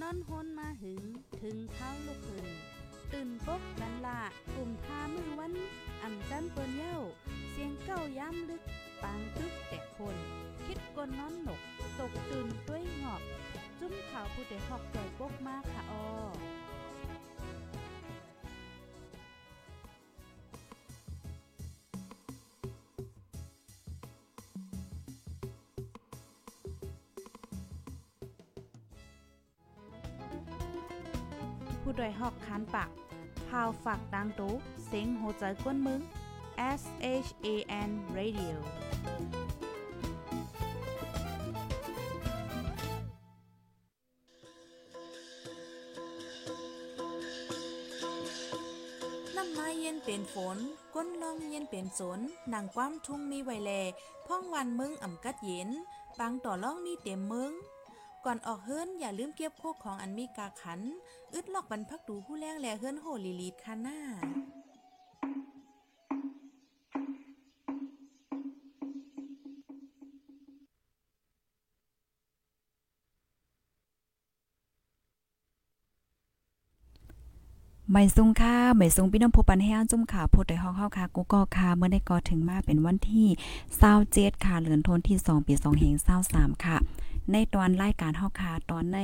นอนฮนมาหึง ถึงเท้าลูกหึง ตื่นปกกันละกลุ่มทามือวัน อ่ำจันเปิ้นเย้า เสียงเก้าย้ำลึก ปางตึกแต่คน คิดกนนอนหนก ตกตื่นด้วยหงอบ จุ้มข่าวผู้ใดหอกจ่อยปกมากค่ะออ ผู้ดยหอกคานปากพาวฝากดังตู้เซ็งโหใจกวนมึง S H A N Radio น้ำมาเย็นเป็นฝน ก้นลมเย็นเป็นสนนางความทุ่งมีไวแล พ่องวันมึงอ่ำกัดเย็นปางต่อล่องมีเต็มมึง ก่อนออกเฮิรนอย่าลืมเก็บโคกของอันมีกาขัน อึดลอกบรรพักดูผู้แรงแลเฮิรนโหลีลีดคาหน้าไม่ซุงค่ะไม่ซุงพี่น้องผู้ปันให้อันจุ่มข่าวผู้ใดห้องเฮาค่ะกูก็ค่ะเมื่อได้ก่อถึงมาเป็นวันที่27ค่ะเดือนธันวาคมที่2ปี2523ค่ะ ในตอนรายการเฮาค่ะตอนใน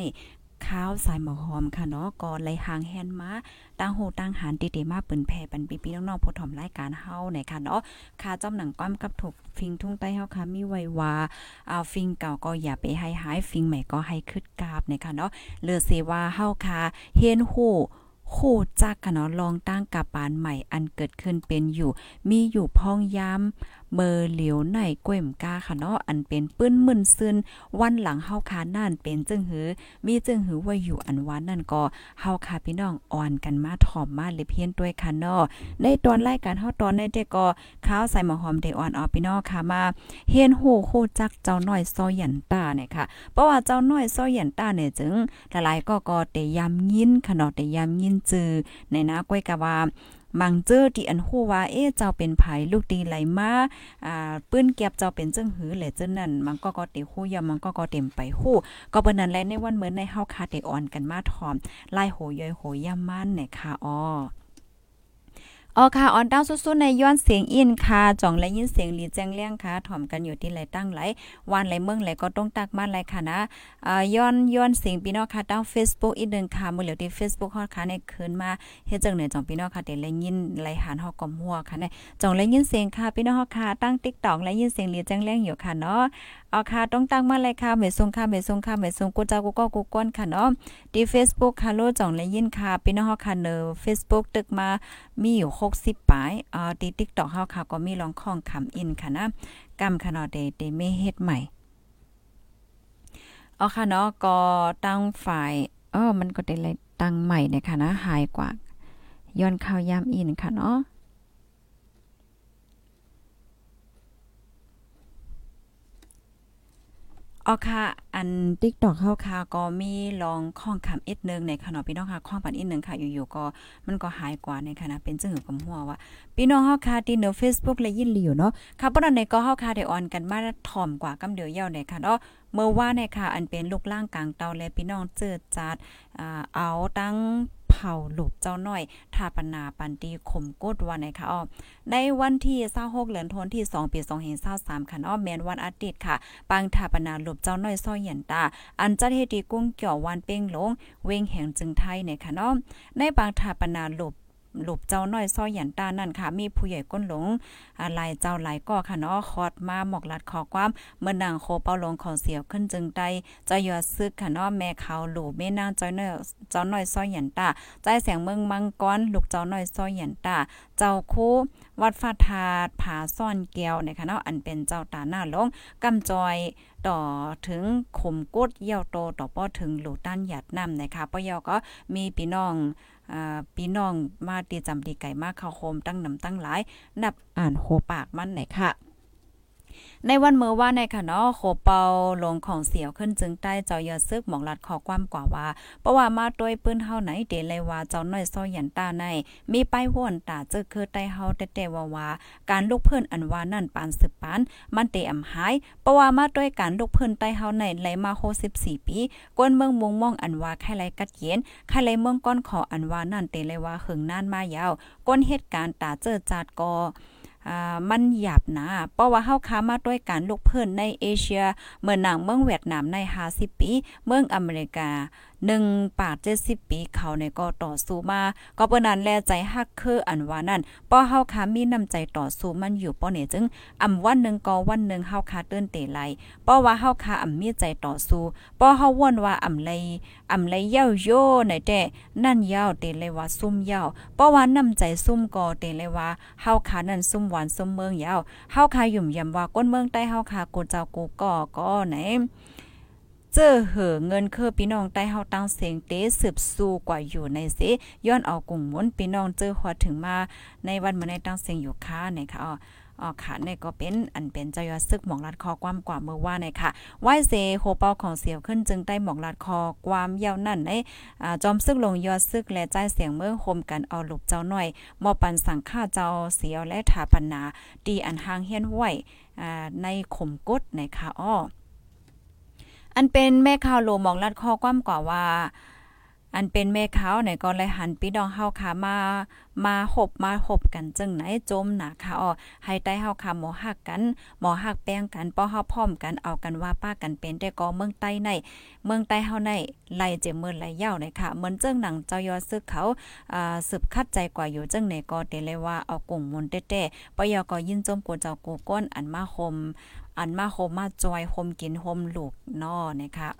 ข้าวสายหมอหอมค่ะเนาะก็ไหลหางแฮนมาตั้งโหตั้งหารติๆมาปืนแผ่ปันปีๆน้องๆผู้ถ่อมรายการเฮาในค่ะเนาะค่ะจอมหนังก้อมกับถูกฟิงทุ่งใต้เฮาค่ะมีไว้ว่าอ่าฟิงเก่าก็อย่าไปให้หายฟิงใหม่ก็ให้คึดกราบในค่ะเนาะเลือเสว่าเฮาค่ะเฮียนฮู้คู่จักกันเนาะลองตั้งกับปานใหม่อันเกิดขึ้นเป็นอยู่ มีอยู่พ้องยาม เมอเหลียวในก้วยมกาค่ะเนาะอันเป็นปื้นมึนซึนวันหลังเฮาคานั่นเป็นจึงหือ มีจึงหือว่าอยู่อันวันนั่นก็เฮาคาพี่น้องอ่อนกันมาถ่อมมาเลยเพี้ยนด้วยค่ะเนาะในตอนรายการเฮาตอนในเด็กก็ข้าวใส่หมอหอมเดอ่อนเอาพี่น้องค่ะมาเฮียนฮู้คู่จักเจ้าน้อยซอหยันตาเนี่ยค่ะเพราะว่าเจ้าน้อยซอหยันตาเนี่ยจึงหลายๆก็ก็แต่ยำยินขนาดแต่ยำยินจือในนะก้อยกะว่า มังเจอที่อันฮู้ว่าเอ๊ะเจ้าเป็นไผลูกดีไหลมาอ่าปื้นเก็บเจ้าเป็นจังหือแหละจังนั้นมันก็ก็เตฮู้ยามันก็ก็เต็มไปฮู้ก็เปิ้นนั้นแหละในวันเหมือนในเฮาคาเตอ่อนกันมาทอมไล่โหยอยโหยามันเนี่ยค่ะอ้อ อ๋อค่ะออนดาวสุดๆในย้อนเสียงอินค่ะจ่องและยินเสียงหลีแจ้งเลี้ยงค่ะถ่อมกันอยู่ที่ไหลตั้งไหลวันไหลเมืองไหลก็ต้องตักมาไหลค่ะนะอ่าย้อนย้อนเสียงพี่น้องค่ะดาว Facebook อีกนึงค่ะมื้อเหลียวที่ Facebook ฮอดค่ะในคืนมาเฮ็ดจังไหนจ่องพี่น้องค่ะได้เลยยินไหลหานฮอกกอมหัวค่ะในจ่องและยินเสียงค่ะพี่น้องค่ะตั้ง TikTok และยินเสียงหลีแจ้งเลี้ยงอยู่ค่ะเนาะ เอาค่ะต้องตั้งมาเลยค่ะเมซุงค่ะเมซุงค่ะเมซุงกูจ้ากูก็กูก้นค่ะเนาะที่ Facebook ค่ะโลจ่องและยินค่ะพี่น้องค่ะเนอ Facebook ตึกมามีอยู่60ปลายอ่าที่ TikTok เฮาค่ะก็มีลองข้องคำอินค่ะนะกำขนาดเดเดเมเฮ็ดใหม่เอาค่ะเนาะก็ตั้งฝ่ายเออมันก็ได้เลยตั้งใหม่เนี่ยค่ะนะหายกว่าย้อนข่าวยามอินค่ะเนาะ อ๋อค่ะอัน TikTok เฮาค่ะก็มีลองข้องคำอีกนึงในค่ะเนาะพี่น้องค่ะข้องปันอีกนึงค่ะอยู่ๆก็มันก็หายกว่าในค่ะนะเป็นจึงหือกับหัวว่าพี่น้องเฮาค่ะที่เนอ Facebook และยินหลีอยู่เนาะค่ะบ่นั้นในก็เฮาค่ะได้ออนกันมาถ่อมกว่ากำเดียวเย้าในค่ะเนาะเมื่อว่าในค่ะอันเป็นลูกล่างกลางเตาและพี่น้องเจิดจัดอ่าเอาตั้ง เผาหลบเจ้าหน่อยทาปนาปันตีข่มกดวันไหนคะอ้อในวันที่26เดือนธันวาคมที่ 2 ปี2523ค่ะอ้อแมนวันอาทิตย์ค่ะ ปังทาปนาหลบเจ้าหน่อยซ้อยหยันตา อันจัดเฮตีกุ้งเกี่ยววันเป้งหลง เวงแห่งจึงไทยในค่ะน้อในปังทาปนาหลบ หลุบเจ้าน้อยซ้อยหยันตานั่นค่ะ มีผู้ใหญ่ก้นหลงอะไรเจ้าหลายก็ค่ะเนาะคอดมาหมอกลัดขอความเมื่อนางโคเปาลงขอเสียวขึ้นจึงใดจะยอดซึกค่ะเนาะแม่เขาหลูแม่นางจ้อยน้อยเจ้าน้อยซ้อยหยันตาใจแสงเมืองมังกรลูกเจ้าน้อยซ้อยหยันตาเจ้าคูวัดฟาทาดผาซ่อนแก้วนะคะเนาะอันเป็นเจ้าตาหน้าลงกำจอยต่อถึงข่มกดเยี่ยวโตต่อป้อถึงหลูต้านหยัดนำนะคะป้อยอก็มีพี่น้อง พี่น้องมาตีจำดีไก่มากเข้าโคมตั้งน้ำตั้งหลาย นับอ่านโหปากมันไหนค่ะ ในวันเมื่อว่าในค่ะเนาะโคเปาลงของเสียวขึ้นจึงใต้เจ้ายอซึกหมองลัดขอความกว่าว่าเพราะว่ามาด้วยปืนเฮาไหนเดเลยว่าเจ้าน้อยซอยยันตาใน มีป้ายว่นตาเจอคือใต้เฮาแต่แต่ว่าว่าการลูกเพิ่นอันว่านั่นปานสืบปาน มันเตอำหายเพราะว่ามาด้วยการลูกเพิ่นใต้เฮาในไหลมา64ปีกวนเมืองมงมองอันว่าไข่ไรกัดเย็นไข่ไรเมืองก้อนขออันว่านั่นเตเลยว่าหึงนานมายาวก้นเหตุการณ์ตาเจอจาดกอ อ่ามันหยาบนะเพราะว่าเฮาค้ามาด้วยการลูกเพิ่นในเอเชีย เมื่อหนังเมืองเวียดนามใน50ปี เมืองอเมริกา 1ปาก70 ปีเขาในก็ต่อสู้มา ก็เปิ้นนั้นแลใจฮักคืออันว่านั่นป้อเฮาคามีน้ำใจต่อสู้มันอยู่ป้อเนี่ยจึงอำวันนึงก็วันนึงเฮาคาเตือนเตไลป้อว่าเฮาคาอำมีใจต่อสู้ป้อเฮาว่นว่าอำไลอำไลเย้าโยในแต่นั่นยาวเตเลยว่าซุ่มยาวป้อว่าน้ำใจซุ่มก็เตเลยว่าเฮาคานั่นซุ่มหวานซุ่มเมืองยาวเฮาค้ายุ่มยำว่าก้นเมืองใต้เฮาคากูเจ้ากูก็ก็ไหน เจอเหอเงินคือพี่น้องใต้เฮาตั้งเสียงเตสืบสู้กว่าอยู่ในเสย้อนเอากุ่งมนพี่น้องเจอหัวถึงมาในวันมื้อในตั้งเสียงอยู่ค่าเนี่ยค่ะอ๋ออ๋อค่ะนี่ก็เป็นอันเป็นเจ้ายอดซึกหมองลัดคอความกว่าเมื่อว่าเนี่ยค่ะไหวเซโคเปาของเสียวขึ้นจึงได้หมองลัดคอความยาวนั่นในอ่าจอมซึกลงยอดซึกและใจเสียงเมื่อโฮมกันเอาลูกเจ้าหน่อยมอปันสังฆาเจ้าเสียวและถาปนาดีอันหางเฮียนไหวในข่มกดนะคะอ้อ อันเป็นแม่ข่าวโลมองลัดคอความกว่าว่า อันเป็นแม่ขาวไหนก็เลยหันปีดองเฮาขามา มาหบมาหบกันจึงไหนจมหนาค่ะอ๋อให้ใต้เฮาขาหมอหักกันหมอหักแป้งกันป้อเฮาพร้อมกันเอากันว่าป้ากันเป็นแต่ก็เมืองใต้ในเมืองใต้เฮาในไล่เจมือไล่ยาวในค่ะ เหมือนเจิ้งหนังเจ้ายอซึกเขาอ่าสืบคัดใจกว่าอยู่จังไหนก็เตเลยว่าเอากุ่งมนเต้ๆปยอก็ยินจมกูเจ้ากูก้นอันมาคม อันมาโฮมมาจอยโฮมกินโฮมลูกนอนะคะ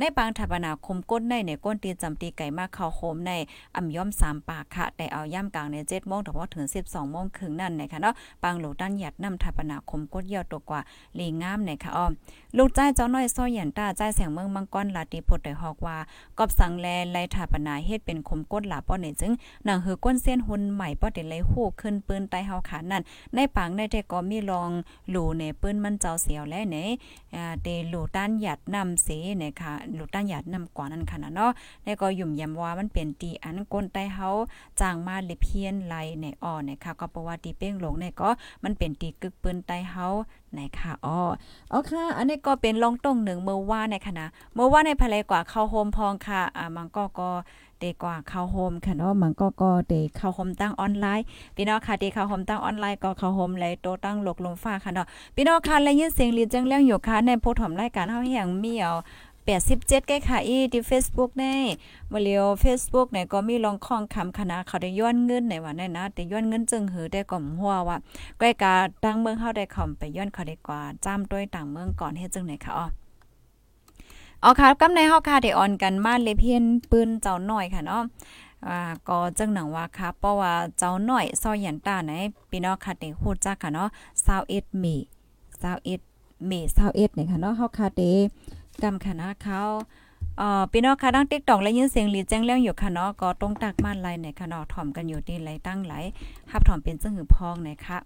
ในปางทัปนาคมก้นในในก้นตีจำตีไก่มาเข้าโฮมในอ่ำย่อม3ปากค่ะ แต่เอาย่ำกลางใน7โมงถึงว่าถึง12โมงครึ่งนั่นนะคะเนาะปางหลูกด้านหยัดนำทัปนาคมก้นเยี่ยวตัวกว่าลีงามนะคะอ้อมลูกใจเจ้าน้อยซ้อยหยันตาใจแสงเมืองมังกรลาติพดได้ฮอกว่ากอบสังแลไลทัปนาเฮ็ดเป็นคมก้นหลาป้อนี่จึงหนังหือก้นเส้นหุ่นใหม่ป้อได้ไลฮู้ขึ้นปืนใต้เฮาขานั่นในปางในแต่ก็มีรองหลูในปืนมันเจ้าเสียวและในอ่เตหลูต้านหยัดนำเสนะคะหลูต้านหยัดนำกว่านั้นค่ะนะเนาะในก็ยุ่มยำว่ามันเป็นตีอันก้นใต้เฮาจางมาลิเพียนไลในอ้อนะคะก็เพราะว่าตีเป้งหลงในก็มันเป็นตีกึกปืนใต้เฮานะคะอ้ออ๋อค่ะ อันนี้ก็เป็นลองตรงหนึ่งเมื่อว่าในคณะเมื่อว่าในภายกว่าเข้าโฮมพองค่ะอ่ามันก็ก็ เดกว่าเข้าโฮมค่ะเนาะมันก็ก็เดเข้าโฮมตั้งออนไลน์พี่น้องค่ะเดเข้าโฮมตั้งออนไลน์ก็เข้าโฮมเลโตตั้งหลกลมฟ้าค่ะเนาะพี่น้องค่ะและยินเสียงลีจังเรื่องอยู่ค่ะในโพถมรายการเฮาแห่งเมีเอา87แก้ค่ะอีที่ Facebook ในมาเลียว Facebook เนี่ยก็มีลองข้องคำคณะเขาได้ย้อนเงินในว่านั่นนะแต่ย้อนเงินจึงหือได้ก่อมหัวว่าใกล้กาตั้งเมืองเฮาได้คอมไปย้อนเขาได้กว่าจ้ำด้วยต่างเมืองก่อนเฮ็ดจังไหนค่ะอ๋อ อ๋อค่ะกำในเฮาค่ะได้ออนกันมาเลยเพียนปืนเจ้าหน้อยค่ะเนาะอ่าก็จังหนังว่าค่ะเพราะว่าเจ้าหน้อยซอยยันตาไหนพี่น้องค่ะได้ฮู้จักค่ะเนาะ21เม21เม21เนี่ยค่ะเนาะเฮาค่ะได้กำคณะเขาเอ่อพี่น้องค่ะดัง TikTok และยินเสียงหลีแจ้งเรื่องอยู่ค่ะเนาะก็ตรงตักมาไลในค่ะเนาะถ่อมกันอยู่ที่ไหลตั้งไหลฮับถ่อมเป็นจังหือพองนะคะ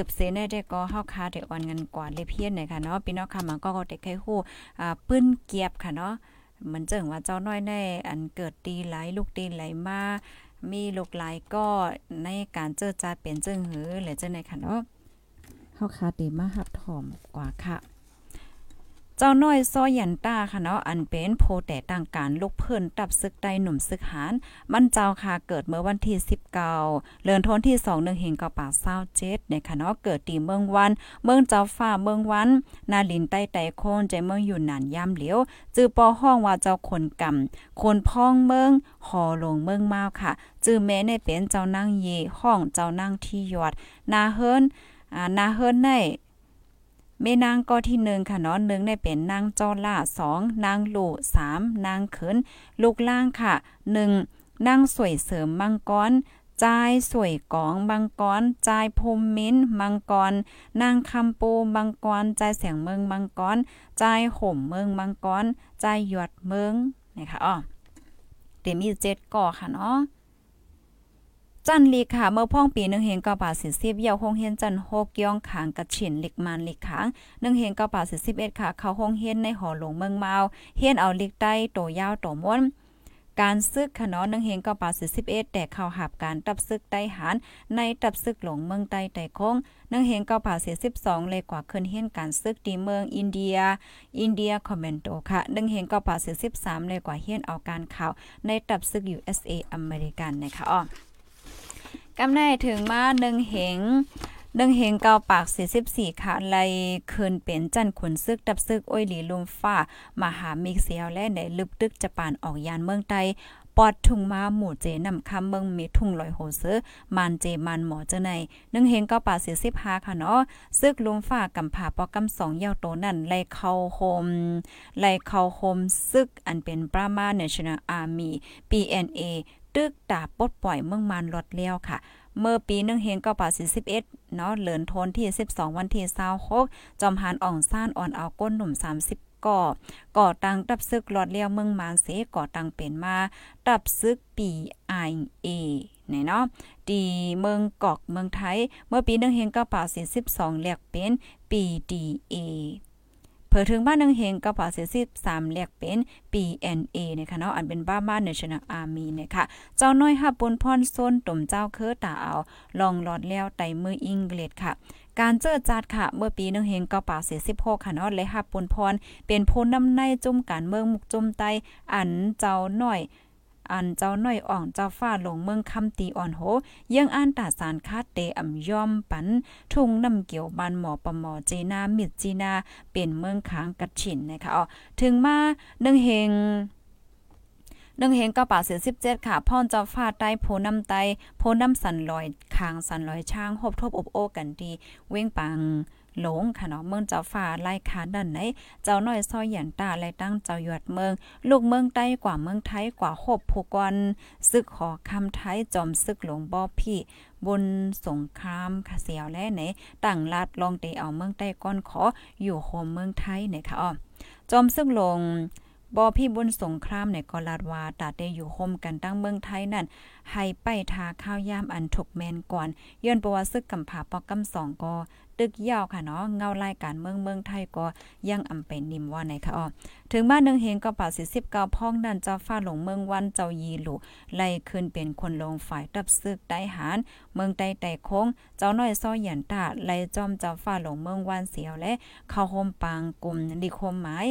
สืบเสนได้ก็เฮาคาได้ออนเงินกว่าเลยเพียนเนี่ยค่ะเนาะพี่น้องค่ะมันก็ได้ใครฮู้อ่าปื้นเกียบค่ะเนาะมันเจิงว่าเจ้าน้อยในอันเกิดตีไหลลูกตีไหลมามีลูกหลายก็ในการเจอจาเป็นจึงหือหรือจังไหนค่ะเนาะเฮาคาได้มาหับถ่อมกว่าค่ะ เจ้าน้อยซอยันตาค่ะเนาะอันเป็นโพแต่ต่างการลูกเพิ่นตับซึกใดหนุ่มซึกหานมันเจ้าค่ะเกิดเมื่อวันที่19เดือนธันวาคมที่2นึงเห็นกับป่า27เนี่ยค่ะเนาะเกิดตีเมืองวัน เมืองเจ้าฟ้าเมืองวัน นาลินใต้ไต้โคนใจเมืองอยู่นานยามเหลียวจื้อปอห้องว่าเจ้าคนกำคนพ้องเมืองหอลงเมืองมาวค่ะจื้อแม่ในเป็นเจ้านางเยห้องเจ้านางที่ยอดนาเฮิรนอ่านาเฮิรนใน แม่นางก็ที่หนึ่งค่ะเนาะหนึ่งได้เป็นนางจอล่าสองนางหลู่สามนางเขินลูกล่างค่ะหนึ่งนางสวยเสริมมังกรจ่ายสวยกองมังกรจ่ายพรมมิ้นมังกร นางคำปูมังกรจ่ายเสียงเมืองมังกรจ่ายห่มเมืองมังกรจ่ายหยดเมืองนี่ค่ะอ้อเดี๋ยวมีเจ็ดก่อค่ะเนาะ จันลีค่ะเมื่อพ่องปีหนึ่งเฮงเก้าบาทสิสิบเยาห้องเฮียนจันโฮกย่องขางกระฉินลิกมันลิกขางหนึ่งเฮงเก้าบาทสิสิบเอ็ดค่ะเขาห้องเฮียนในหอหลวงเมืองเมาเฮียนเอาลิกใต้โตยาวโตม้วนการซึกขนอนึงเฮงก็ป่า41แต่เข้าหับการตับซึกไต้หารในตับซึกหลงเมืองใต้แต่คงนึงเฮงก็ป่า42เลยกว่าขึ้นเฮียนการซึกดีเมืองอินเดีย อินเดียคอมเมนโตค่ะนึงเฮงก็ป่า43เลยกว่าเฮียนเอาการข่าวในตับซึก USA อเมริกันนะคะอ้อ กำไนถึงมาหนึ่งเหงดึงเฮงเกาปาก44ค่ะไลคืนเป็นจันขุนซึกดับซึกอ้อยหลีลุมฟ้ามหามิกเสียวและในลึกตึกจะปานออกยานเมืองไตปอดทุ่งมาหมู่เจนำคำเมืองมีทุ่งลอยโหเซอมันเจมันหมอเจในนึ่งเฮงเกาป่าสี่สิบห้าค่ะเนาะซึกลุมฟ้ากำผาปอกำสองเย้าโตนั่นไล่เข้าโฮมไล่เข้าโฮมซึกอันเป็นปรามาเนชั่นอาร์มี PNA ตึกตาปลดปล่อยเมืองมันลดเลี้ยวค่ะ เมื่อปีนึงเฮงก็ป่า41เอ็ดเนาะเหลินทนที่12วันที่26จอมหานอ่องซ่านอ่อนเอาก้นหนุ่ม30ก่อก่อตังตับซึกหลอดเลี้ยวเมืองมานเสก่อตังเป็นมา ตับซึกปีไอเอเนี่ยเนาะดีเมืองกอกเมืองไทย เมื่อปีหนึ่งเฮงก็ป่า42แหลกเป็นปีดีเอ เผอถึงบ้านนึงเฮงกระเป๋าเสียสิบสามเรียกเป็น PNA นะคะเนาะอันเป็นบ้าบ้านเนชั่นแนลอาร์มีเนี่ยค่ะเจ้าน้อยฮับปนพรโซนตุ่มเจ้าเคือตาเอาลองหลอดแล้วไตมืออิงเกลดค่ะการเจอจัดค่ะ เมื่อปีนึงเฮงกระเป๋าเสียสิบหกค่ะเนาะเลยฮับปนพร เป็นพลน้ำในจุ่มการเมืองมุกจุ่มไตอันเจ้าน้อย อันเจ้าหน้อยอ่องเจ้าฟ้าลงเมืองคำตีอ่อนโหยังอ่านตาสารคาดเตอ่ำยอมปัน ทุ่งน้ำเกี่ยวบานหมอปะหมอจีนามิดจีนาเป็นเมืองค้างกัดฉินนะคะอ๋อถึงมาหนึ่งเฮงหนึ่งเฮงกระป่าเสียสิบเจ็ดค่ะพ่อเจ้าฟ้าใต้โพน้ำไตโพน้ำสันลอยคางสันลอยช่างหบทบอบโอกันดีเว้งปัง หลงค่ะเนาะเมืองเจ้าฟ้าไล่ขาดันไหนเจ้าน้อยซอยหยันตาไล่ตั้งเจ้าหยวดเมือง ลูกเมืองใต้กว่าเมืองไทยกว่าหบผู้กอนซึกขอคำไทยจอมซึกหลงบ่อพี่บนสงครามค่ะเสียวและไหนตั้งลาดลองเตเอาเมืองใต้ก้อนขออยู่โฮมเมืองไทยเนี่ยค่ะอ้อจอมซึกหลง บอพี่บุญสงครามในกอลาดวาตาเตอยู่โฮมกันตั้งเมืองไทยนั่นให้ไปทาข้าวยามอันถูกแมนก่อนย้อนประวัติซึกกำผาปอกกำสองกอตึกยาวค่ะเนาะเงารายการเมืองเมืองไทยก็ยังอำเป็นนิมว่าไหนคะอ๋อถึงบ้านนึงเฮงก็ป่าสิบเก้าพ้องนั่นเจ้าฟ้าหลงเมืองวันเจ้ายีหลูไล่ขึ้นเป็นคนลงฝ่ายตับซึกได้หารเมืองใต้ไต่โค้งเจ้าน้อยซ้อยหยันตาไล่จอมเจ้าฟ้าหลงเมืองวันเสียวและเข้าโฮมปางกลุ่มดิคมหมาย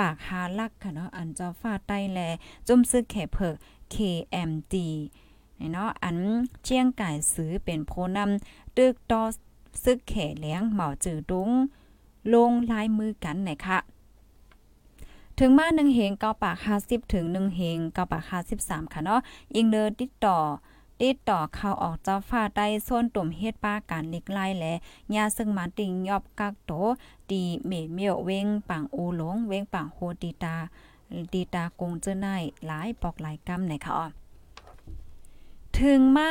ปากหาลักค่ะเนาะอันเจ้าฟ้าใต้แลจุ่มซึกแขเพิก KMD เนาะอันเจียงไก่ซื้อเป็นโพนำตึกตอซึกแขเลี้ยงเหมาจือดุงลงลายมือกันไหนคะถึงมาหนึ่งเฮงเกาปากห้าสิบถึงหนึ่งเฮงเกาปากห้าสิบสามค่ะเนาะอิงเดอร์ติดต่อ ติดต่อเข้าออกเจ้าฟ้าได้ส่วนตุ่มเฮ็ดป้าการนิกไล่และยาซึ่งมาติงยอบกักโตตีเมเมียวเวงปังอูหลงเวงปังโฮตีตาตีตากงเจ้าหนายหลายปอกหลายกำไหนคะอ๋อถึงมา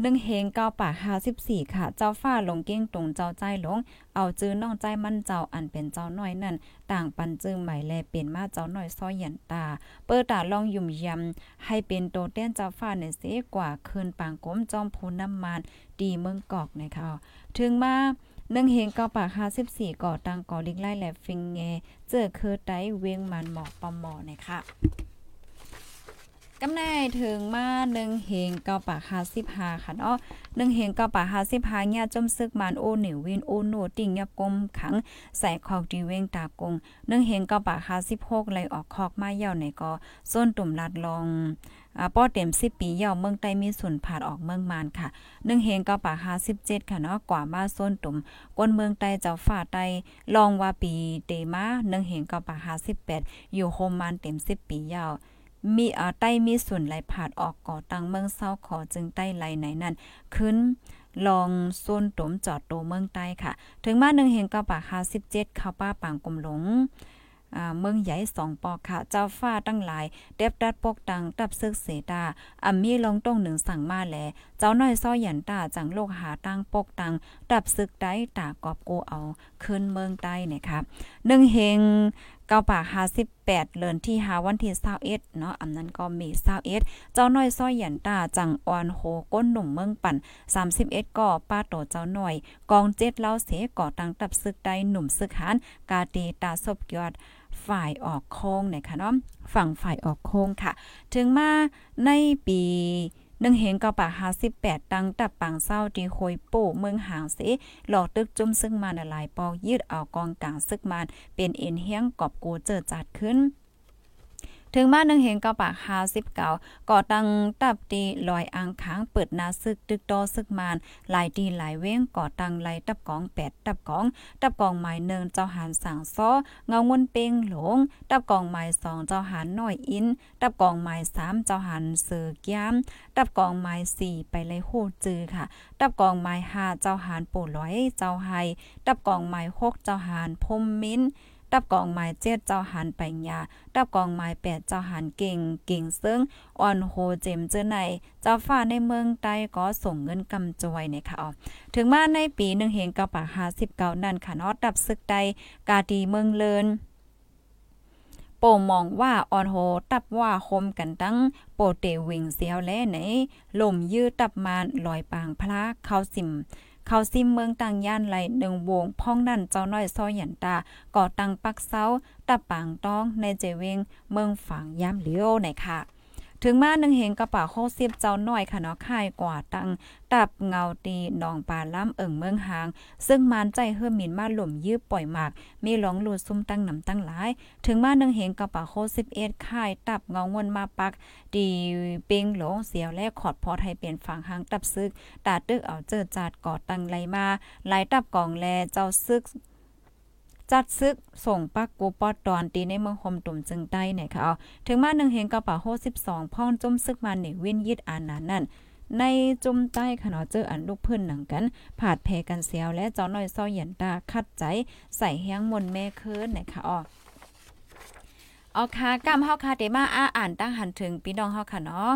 หนึ่งเฮงเก้าปากห้าสิบสี่ค่ะ เจ้าฟ้าลงเก้งตรงเจ้าใจหลง เอาจื้อน้องใจมั่นเจ้าอันเป็นเจ้าน้อยนั่น ต่างปันจื้อใหม่แลเป็นมาเจ้าน้อยซ้อยหยันตา เปิดตาลองยุ่มยำให้เป็นโตเต้นเจ้าฟ้าในเสกว่าคืนปางก้มจอมพูน้ำมันดีเมืองกอกนะคะถึงมาหนึ่งเฮงเก้าปากห้าสิบสี่ก่อตังก่อลิกไล่แหลฟิงเงเจอคือไตเวียงมันหมอกปอมหมอนะคะ กำแน่ถึงมาหนึ่งเฮงเกาปากห้าสิบห้าค่ะเนาะหนึ่งเฮงเกาปากห้าสิบห้าเนี่ยจมซึกมันโอเหนววินโอโนติ่งยับกลมขังใส่คอกดีเวงตากงหนึ่งเฮงเกาปากห้าสิบหกไหลออกคอกมาเย่าในก็ส้นตุ่มลัดลองอ่าป้อเต็มสิบปีเย่าเมืองใต้มีส่วนผ่าดออกเมืองมานค่ะหนึ่งเฮงก้าปาหาสิบเจ็ดค่ะเนาะกว่ามาส้นตุ่มก้นเมืองใต้เจ้าฝ่าใต้ลองว่าปีเตมาหนึ่งเฮงก้าปาหาสิบแปดอยู่โฮมมันเต็มสิบปีเย่า มีอ่าใต้มีส่วนไหลผาดออกก่อตังเมืองเศร้าขอจึงใต้ไหลไหนนั่นขึ้นลองโซนตมจอดโตเมืองใต้ค่ะ ถึงมาหนึ่งเฮงก้าปากาสิบเจ็ดข้าวป้าปางกลมหลงเมืองใหญ่สองปอกค่ะ เจ้าฟ้าตั้งหลาย เด็บดัดปกตังตับซึกเสดาอ่ำมีลงต้งหนึ่งสั่งมาแล เจ้าน้อยซ้อหยันตาจังโลกหาตั้งปกตังตับซึกได้ตากอบโกเอาขึ้นเมืองใต้เนี่ยครับหนึ่งเฮงเก้าปาก58เดือนที่5วันที่21เอ็ดเนาะอำนั้นก็มี21เอ็ดเจ้าน้อยซ้อยหยันตาจังอ่อนโหก้นหนุ่มเมืองปั่น31ก่อป้าโตเจ้าหน้อย กองเจ็ดเล่าเสก่อตังตับซึกใดหนุ่มซึกหานกาตีตาศพยอดฝ่ายออกโค้งเนะคะเนาะฝั่งฝ่ายออกโค้งค่ะ ถึงมาในปี นึ่งเห็นก็ปาหาสิบแปดตังตับปังเศร้าดีโคยปูเมืองหางสิหลอกตึกจุ่มซึ่งมาหลายปอกยืดเอากองกลางซึกมานเป็นเอ็นเฮียงกอบกูเจอจัดขึ้น ถึงมาหนึ่งเห็นเก้าปากหาสิบเก่าก่อตั้งตับตีลอยอ่างค้างเปิดนาซึกตึกโตซึกมานหลายดีหลายเว้งก่อตั้งไหลตับกองแปดตับกองตับกองหมายหนึ่งเจ้าหานสั่งซ้อเงางวนเป้งหลงตับกองหมายสองเจ้าหานน้อยอินตับกองหมายสามเจ้าหานเสือแก้มตับกองหมายสี่ไปเลยโหจือค่ะตับกองหมายห้าเจ้าหานปู่ร้อยเจ้าไฮตับกองหมายหกเจ้าหานพมมิ้น ดับกองไม้เจ็ดเจ้าหันไปยาดับกองไม้แปดเจ้าหันเก่ง เก่งซึ่งอ่อนโฮเจมเจอใน เจ้าฟ้าในเมืองใต้ก็ส่งเงินกำจวยในค่ะถึงมาในปีหนึ่งเฮงก้าปากหาสิบเก้านั่นค่ะนอดับซึกใดกาดีเมืองเลินโปมองว่าออนโฮตับว่าคมกันตั้งโปเตวิงเสียวแลไหนลมยืดตับมานลอยปางพระเข้าสิม เขาซิมเมืองต่างย่านไหลหนึ่งวงพ้องนั่นเจ้าน้อยซอยหยันตาก่อตังปักเซาตะปางต้องในเจเวงเมืองฝังย่ำเลี้ยวไหนค่ะ ถึงมาหนึ่งเห็นกระเป๋าโคเสิบเจ้าน้อยค่ะเนาะค่ายกว่าตังตับเงาตีนองปลาล้ำเอิงเมืองหาง ซึ่งมานใจเฮือมินมาหล่มยืบปล่อยหมาก มีหลงหลุดซุ่มตั้งนำตั้งหลาย ถึงมาหนึ่งเห็นกระเป๋าโคสิบเอ็ดค่ายตับเงางินมาปักดีเปิงหลงเสียวและขอดพอไทยเปลี่ยนฝั่งหางตับซึกตาตึกเอาเจอจาดก่อตังไหลมาไหลตับกองแลเจ้าซึก จัดซึกส่งปักกูปอดตอนตีในเมืองคมตุ่มจึงใต้เนี่ยค่ะเอาถึงมาหนึ่งเห็นกระเป๋าโฮสิบสองพ่องจุ่มซึกมาหนึ่งวินยิดอานานั่นในจุ่มใต้ขนาดเจออันลูกพื้นหนังกัน ผาดแพกันเสียวและจ้าน้อยซ้อยหยันตาคัดใจใส่แห้งมนแม่เคินนะคะอ๋อเอาค่ะกำเฮาค่ะเดมาอาอ่านตั้งหันถึงพี่น้องเฮาค่ะเนาะ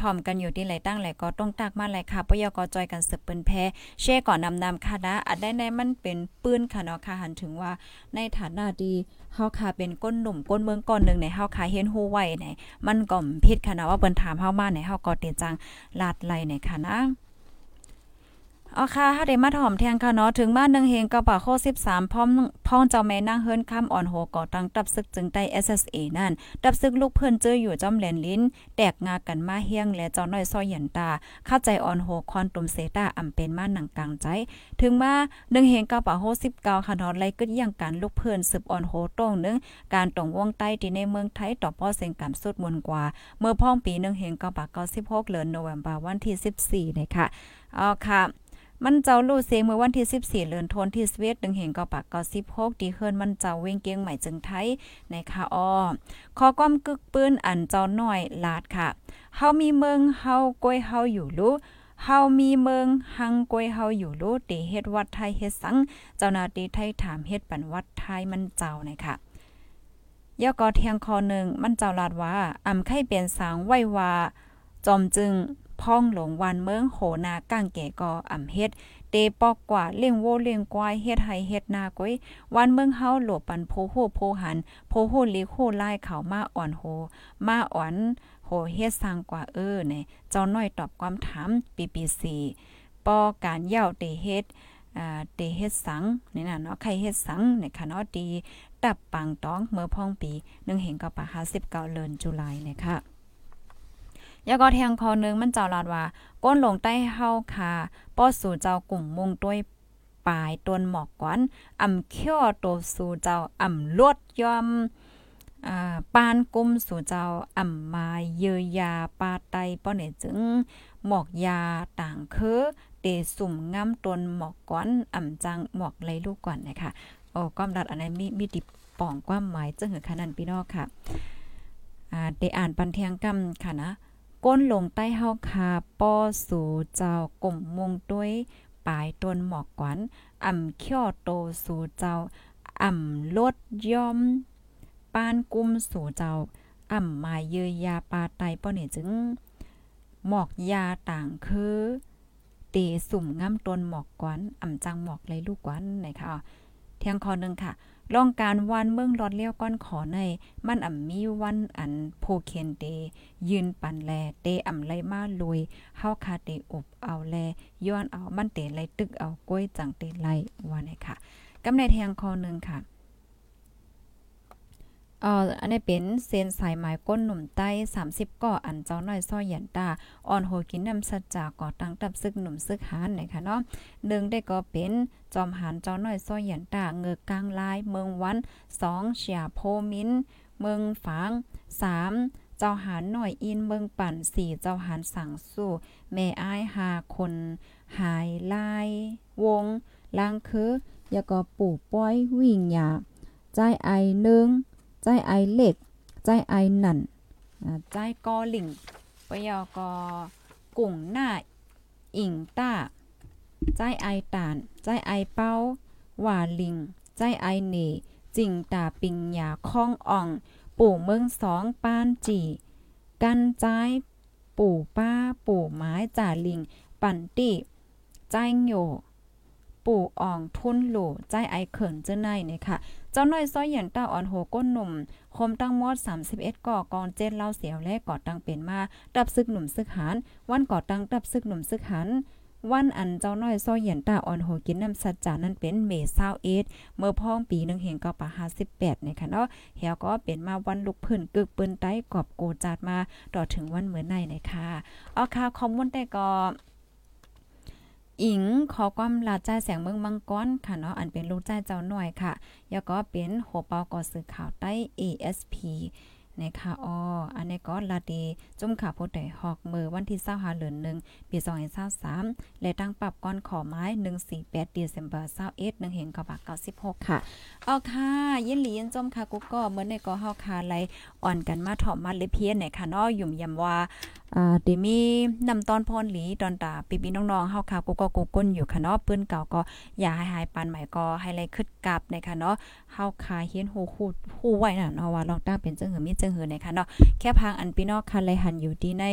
ถ่อมกันอยู่ที่ไหลตั้งไหลก็ต้องตักมาไหลค่ะปยกจอยกันสืบปืนแพ้เช่ก่อนนำนำค่ะนะอัดได้ในมันเป็นปืนค่ะเนาะค่ะหันถึงว่าในฐานะดีเฮาค่ะเป็นก้นหนุ่มก้นเมืองก่อนนึงในเฮาค่ะเห็นฮู้ไว้ไหนมันก็ผิดค่ะนะว่าเปิ้นถามเฮามาในเฮาก็เตจังลาดไหลในค่ะนะ อ๋อค่ะถ้าได้มาถ่อมแทงค่ะเนาะ ถึงบ้านนึงเฮงกระป่าโค13พร้อมพ้องเจ้าแม่นางเฮิรนคำอ่อนโหก่อตั้งตับซึกจึงได้ SSA นั่น ตับซึกลูกเพิ่นเจออยู่จอมแหลนลิ้น แตกงากันมาเฮียงและเจ้าน้อยซอยหยันตา เข้าใจอ่อนโหคอนตุมเซตาอำเป็นมาหนังกลางใจ ถึงมานึงเฮงกระป่าโค19ค่ะเนาะไล่กึดอย่างการลูกเพิ่นสืบอ่อนโหตรงนึง การตรงวงใต้ที่ในเมืองไทยต่อป้อเสียงกำสุดมนกว่า เมื่อพ้องปีนึงเฮงกระป่า96เดือนโนเวมบาวันที่ 14นะคะอ๋อค่ะ มันเจ้าลู่เสียงเมื่อวันที่ 14เดือนธันวาคมที่สวีเดึงเห็นก็ปากก็16ดีเฮิรนมันเจ้าเว้งเกียงใหม่จึงไทยในค่ะอ้อขอความกึกปืนอันเจ้าน้อยลาดค่ะเฮามีเมืองเฮาก้อยเฮาอยู่รู้เฮามีเมืองหังกวยเฮาอยู่รู้ตีเฮ็ดวัดไทยเฮ็ดสัง เจ้านาที่ไทยถามเฮ็ดปันวัดไทยมันเจ้านะคะยอกอเทียงคอหนึ่งมันเจ้าลาดว่าอำไข่เปลี่ยนสางไว้ว่า จอมจึง พ่องหลงวันเมืองโหนาก้างแก่กออ่ำเฮ็ด เตปอกกว่าเลี้ยงโวเลี้ยงควายเฮ็ดให้เฮ็ดนาก้อยวันเมืองเฮาหลบปันโพโหโพหันโพโหลีโคลายเขามาอ่อนโห มาอ่อนโหเฮ็ดสร้างกว่าเออเนี่ยเจ้าน้อยตอบความถามปีปีสีปอการเย่าเตเฮ็ดเตเฮ็ดสังนี่นะเนาะใครเฮ็ดสังในค่ะเนาะดีตับปังต้องเมื่อพ่องปี1เห็นกับปะ59เดือนจุลายนะคะ ยาก็แทงคอนึงมันเจ้าลาดว่า ก้นลงใต้เฮาค่ะป้อสู่เจ้ากลุ่มมุงด้วยปลายต้นหมอกกวนอ่ำเขี้ยวโตสู่เจ้าอ่ำลวดยอมปานกุมสู่เจ้าอ่ำมาเยยาปาไตป้อเนี่ยจึงหมอกยาต่างคือเตสุ่มง้ำต้นหมอกก้อนอ่ำจังหมอกไรลูกก่อนนะคะโอ้ก้อมดัดอันนี้มีมีติป่องความหมายจึงหือขนาดพี่น้องค่ะอ่าได้อ่านปันเทียงกำค่ะนะ ก้นลงใต้เฮาคาป้อสู่เจ้ากลมมุงด้วย ปลายต้นหมอกกวนอ่ำเขี้ยวโตสู่เจ้า อ่ำลดย่อม ปานกุมสู่เจ้า อ่ำมาเยยยาปาไตป้อนี่จึง หมอกยาต่างคือเตสุ่มง่ำต้นหมอกกวนอ่ำจังหมอกเลยลูกกวนนะคะเที่ยงคอนึงค่ะ ลองการวันเมืองรอดเลี้ยวก้อนขอใน มันอ่ำมีวันอันโพเคนเดยืนปันแลเตอ่ำไลมาลุยเฮาคาเตอบเอาแลย้อนเอามันเตไลตึกเอากล้วยจังเตไลว่าไหนค่ะกำในแทงคอหนึ่งค่ะ เอ่ออันนี้เป็นเซนสายหมายก้นหนุ่มใต้ 30ก่ออันเจ้าน้อยซ้อยหยันตาอ่อนโหกินน้ำสัจจาก่อตั้งตับซึกหนุ่มซึกหานนะคะเนาะหนึ่งได้ก็เป็นจอมหานเจ้าน้อยซ้อยหยันตาเงือกกลางลาย เมืองวัน2เฉียโพมินเมืองฝาง3เจ้าหารหน่อยอินเมืองปั่น4เจ้าหารสั่งสู้แม่อ้ายหาคนหายลายวงลางคืออยาก็ปู่ป้อยวิ่งหยาใจไอหนึ่ง ใจไอเล็ก ใจไอหนั่นใจกอหลิงปยอกอกุ่งหน้าอิงต้า ใจไอตาน ใจไอเป้าหว่าลิง ใจไอเนจิงตาปิงยาข้องอ่อง ปู่เมืองสองปานจี กันใจปู่ป้า ปู่ไม้จ่าลิง ปั่นตีใจโย ปู่อ่องทุนหลู่ใจไอเขินเจ้าในเนี่ยค่ะ เจ้าน้อยซ้อยเหยียนต้าอ่อนโหก้นหนุ่ม คมตั้งมอด 31 ก่อกองเจ็ดเล่าเสียวและก่อตั้งเป็นมาดับซึกหนุ่มซึกหานวันก่อตั้งดับซึกหนุ่มซึกหันวันอันเจ้าน้อยซ้อยเหยียนตาอ่อนโหกินน้ำสัจจานั้นเป็นเมษาเอสเมื่อพ้องปีหนึ่งเห็นก็ปะห้าสิบแปดเนี่ยค่ะเนาะเหี่ยวก็เป็นมาวันลุกพื้นกึกปืนไต้กอบโกจาดมาต่อถึงวันเหมือนในเนี่ยค่ะเอาค่ะคอมมอนแต่ก็ อิงขอความลาใจแสงเมืองมังกรค่ะเนาะอันเป็นลูกใจเจ้าหน่อยค่ะแล้วก็เป็นหัวเปาก่อสื่อข่าวใต้ ASP นะคะอ๋ออันนี้ก็ลาดีจุ่มขาโพดได้หอกมือวันที่25เดือน1ปี2023และตั้งปรับก้อนขอไม้148เดือนเบอร์21 1เห็นกบา96ค่ะเอาค่ะ ยินหลียินจมค่ะกูก็เหมือนในก็เฮาคาไลอ่อนกันมาถอมมาเลยเพียนเนี่ยค่ะเนาะยุ่มยำว่า อ่าเดมีนำตอนพรหลีตอนตาปีปีน้องๆเฮาค่ะกูก็กูก้นอยู่ค่ะเนาะปืนเก่าก็อย่าให้หายปานใหม่ก็ให้ไลคึดกลับนะคะเนาะเฮาคาเฮียนฮู้ฮู้ฮู้ไว้น่ะเนาะว่าลองต้าเป็นจังหือมีจังหือนะคะเนาะแค่พังอันพี่น้องค่ะไลหันอยู่ที่ใน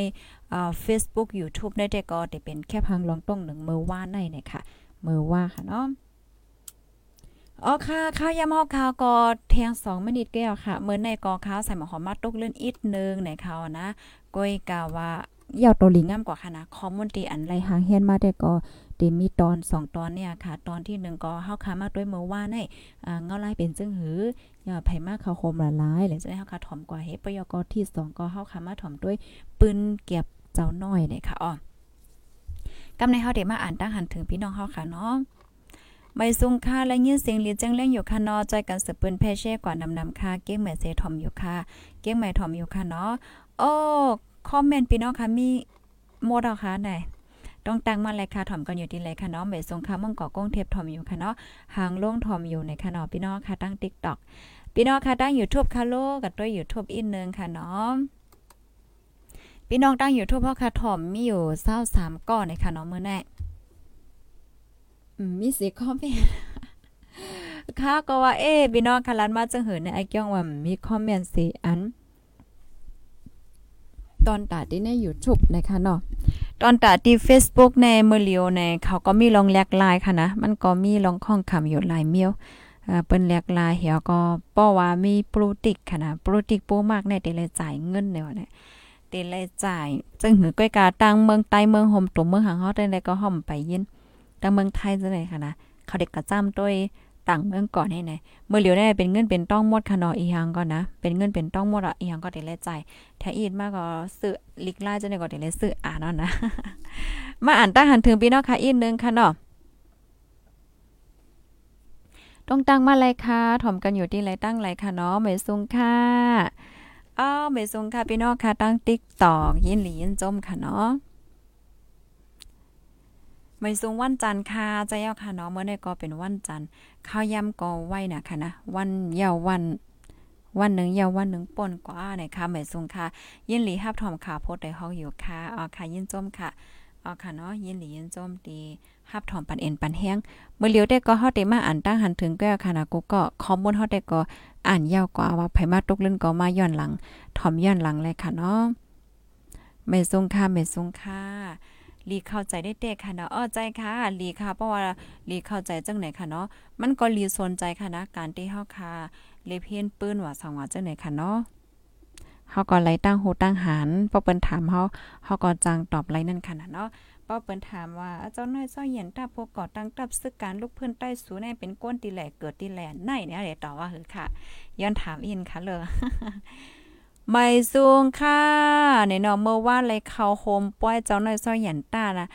อ่า Facebook YouTube ได้แต่ก็ได้เป็นแค่พังลองต้องหนึ่งมือว่าในนะคะมือว่าค่ะเนาะ อ๋อค่ะข้าวยำฮอกข้าวก็เทียงสองมินิตแก้วค่ะเหมื่อในกอข้าวใส่หมอหอมมาตุกเลื่อนอีกนึงในข้าวนะก้อยกาว่ายาวตัวลิงงามกว่าค่ะนะคอมมอนตีอันไรหางเฮียนมาได้ก็เดมีตอน2ตอนเนี่ยค่ะ ตอนที่1ก็เฮาคามาด้วยเมื่อว่าในอ่าเงาไล่เป็นจึงหืออย่าไผมากเขาโคมละลายแล้วจะได้เฮาคาถ่อมกว่าเฮปยกที่2ก็เฮาคามาถ่อมด้วยปืนเก็บเจ้าน้อยเนี่ยค่ะอ๋อกำในเฮาได้มาอ่านตั้งหันถึงพี่น้องเฮาค่ะเนาะ ไม่ซุงค่าและยินเสียงลีจังเล่งอยู่ค่ะนาะใจกันสืบปืนแพเช่กว่านำนำค่าเก้งแม่เซทอมอยู่ค่ะ เก้งแม่ทอมอยู่ค่ะเนาะโอ้คอมเมนต์พี่น้องค่ะมีโมดเอาค่ะไหนต้องตั้งมาเลยค่ะถ่อมกันอยู่ที่เลยค่ะเนาะเมสงคามังกอก้งเทปถ่อมอยู่ค่ะเนาะหางล่งถ่อมอยู่ในค่ะเนาะพี่น้องค่ะตั้ง TikTok พี่น้องค่ะตั้ง YouTube ค่ะโลกับด้วย YouTube อีกนึงค่ะเนาะพี่น้องตั้ง YouTube เพราะค่ะถ่อมมีอยู่23ก้อนในค่ะเนาะมื้อแน่ มีสิคอมเมนต์ค่ะก็ว่าเอ๊พี่น้องค่ะลันมาจังเหินในไอ้เกี้ยงว่ามีคอมเมนต์สิอัน ตอนตาที่ใน YouTube นะคะเนาะตอนตาที่ Facebook ในเมเลียวในเขาก็มีลองแลกลายค่ะนะ มันก็มีลองข้องคำอยู่หลายเมียวเปิ้นแลกลายเหี่ยวก็ป้อว่ามีโปรติกค่ะนะโปรติกโปมากในเตเลยจ่ายเงินเนี่ยเนี่ยเตเลยจ่าย จึงหือก้อยกาตั้งเมืองใต้เมืองห่มตุ่มเมืองหางเฮาได้ก็ห่อมไปยิน ตั้งเมืองไทยจังได๋ค่ะนะ เขาเด็กกระจ้ำด้วยต่างเมืองก่อนให้ไหนเมื่อเหลียวได้เป็นเงินเป็นต้องหมดคะนาะอีหังก่อนนะ เป็นเงินเป็นต้องหมดอะอีหังก็ได้แลจ่ายถ้าอีดมากก็ซื้อลิกไล่จังได๋ก็ได้แลซื้ออ่านเนาะนะ มาอ่านตั้งหันถึงพี่น้องค่ะอีนึงค่ะเนาะต้องตั้งมาเลยค่ะถ่อมกันอยู่ที่ไรตั้งไรค่ะเนาะเมซุงค่ะอ้าวเมซุงค่ะพี่น้องค่ะตั้งติ๊กตอกยินหลียินจมค่ะเนาะ ไม่สูงวันจันทร์ค่ะใจเยาค่ะเนาะเมื่อในก็เป็นวันจันทร์ข้าวยำก็ไว้นะค่ะนะวันเยาวันวันหนึ่งยาววันหนึ่งป่นกว่าเนี่ยค่ะไม่สูงค่ะ ยินหลีฮับถอมขาโพดได้ห้องอยู่ค่ะอ๋อค่ะ ยินจมค่ะอ๋อค่ะเนาะยินหลียินจมดีฮับถอมปันเอ็นปันแห้งเมื่อเลียวได้ก็เฮาได้มาอ่านตั้งหันถึงแก้วค่ะนะกูก็ข้อมูลเฮาได้ก็อ่านยาวกว่าว่าไผมาตกเล่นก็มาย้อนหลังถอมย้อนหลังเลยค่ะเนาะไม่สูงค่ะไม่สูงค่ะ ลีเข้าใจได้เต้ค่ะเนาะอ้อใจค่ะลีค่ะเพราะว่าลีเข้าใจจังไหนค่ะเนาะมันก็ลีสนใจค่ะนะการที่เฮาค่ะเลเพียนปืนว่าสังว่าจังไหนค่ะเนาะเฮาก็ไล่ตั้งโหตั้งหันพอเปิ้นถามเฮาเฮาก็จังตอบไล่นั่นค่ะนะเนาะป้อเปิ้นถามว่าเจ้าน้อยซ้อยเหยียนตาพวกก่อตั้งตับซึกการลูกเพื่อนใต้สูแน่เป็นก้นตีแหลกเกิดตีแหลไหนเนี่ยเดี๋ยวตอบว่าคือค่ะย้อนถามอินค่ะเลย ไม่สูงค่ะในเนาะเมื่อว่าเลยเข้าโฮมป้อยเจ้าน้อยซ้อยเหยียนตานะ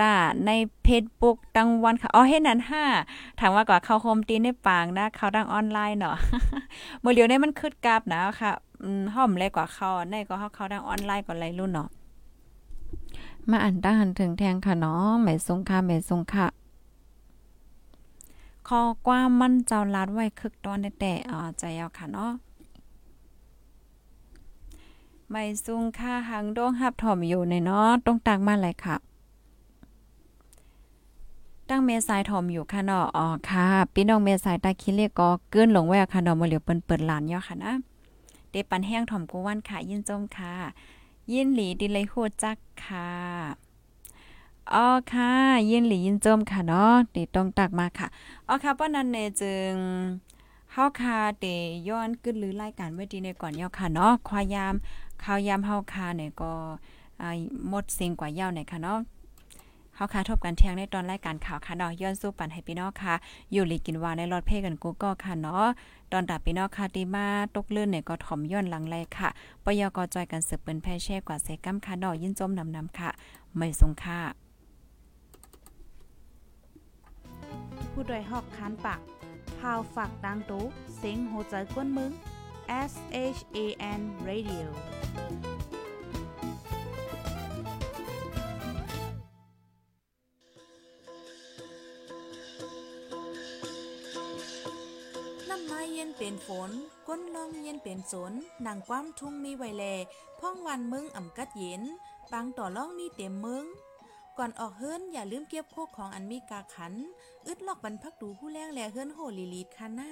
ตาในเพจบุ๊กตั้งวันค่ะ อ๋อเฮ็ดนั้นห้าถามว่าก่าเข้าโฮมตีในปางนะ เขาดังออนไลน์เนาะเมื่อเดียวนี้มันคึดกราบนะค่ะอืมห้อมเลยกว่าเขาในก็เฮาเขาดังออนไลน์ก็ไรรุ่นเนาะมาอ่านตาหันถึงแทงค่ะเนาะหมายสงค่ะหมายสงค่ะคอกว่ามันเจ้าลัดไว้คึกตอนแต่อ่าใจเอาค่ะเนาะ ไม่ซุงค่าหังดงหับถ่อมอยู่ในเนาะต้องตักมาเลยค่ะ ตั้งเมษายถ่อมอยู่ค่ะเนาะอ๋อค่ะพี่น้องเมษายตาคิเลก็เกินลงไว้ค่ะเนาะมาเหลียวเปิ้นเปิดหลานย่อค่ะนะเดปันแห้งถ่อมกูวันค่ะ ยินจมค่ะ ยินหลีดิเลยโหดจักค่ะอ๋อค่ะ ยินหลียินจมค่ะเนาะติต้องตักมาค่ะอ๋อค่ะป้านั้นเนจึง เฮาค่ะเตย้อนขึ้นหรือรายการไว้ดีในก่อนยาวค่ะเนาะควายามข้าวยามเฮาค่ะเนี่ยก็หมดเสิ่งกว่ายาวเนี่ยค่ะเนาะเฮาค่ะทบกันเที่ยงในตอนรายการข่าวค่ะเนาะย้อนสู้ปันให้พี่น้องค่ะ อยู่หลีกินวาในรถเพ่กันกูก็ค่ะเนาะตอนดับพี่น้องค่ะตีมาตกลื่นเนี่ยก็ถ่อมย้อนหลังเลยค่ะปยกจอยกันสืบเปิ้นแพ่แช่กว่าเซกัมค่ะเนาะยินจมนำๆค่ะ ไม่สงค่ะผู้ดยหอกคานปาก พาวฝากดังตู้เซ็งโหใจกวนมึง S H A N Radio น้ำไม้เย็นเป็นฝน ก้นลมเย็นเป็นสนนังความทุ่งมีไวแล พ่องวันมึงอ่ำกัดเย็นปางต่อล่องมีเต็มมึง ก่อนออกเฮิรนอย่าลืมเก็บโคกของอันมีกาขัน อึดลอกบรรพักดูผู้แรงแลเฮิรนโหลีลีดคาน่า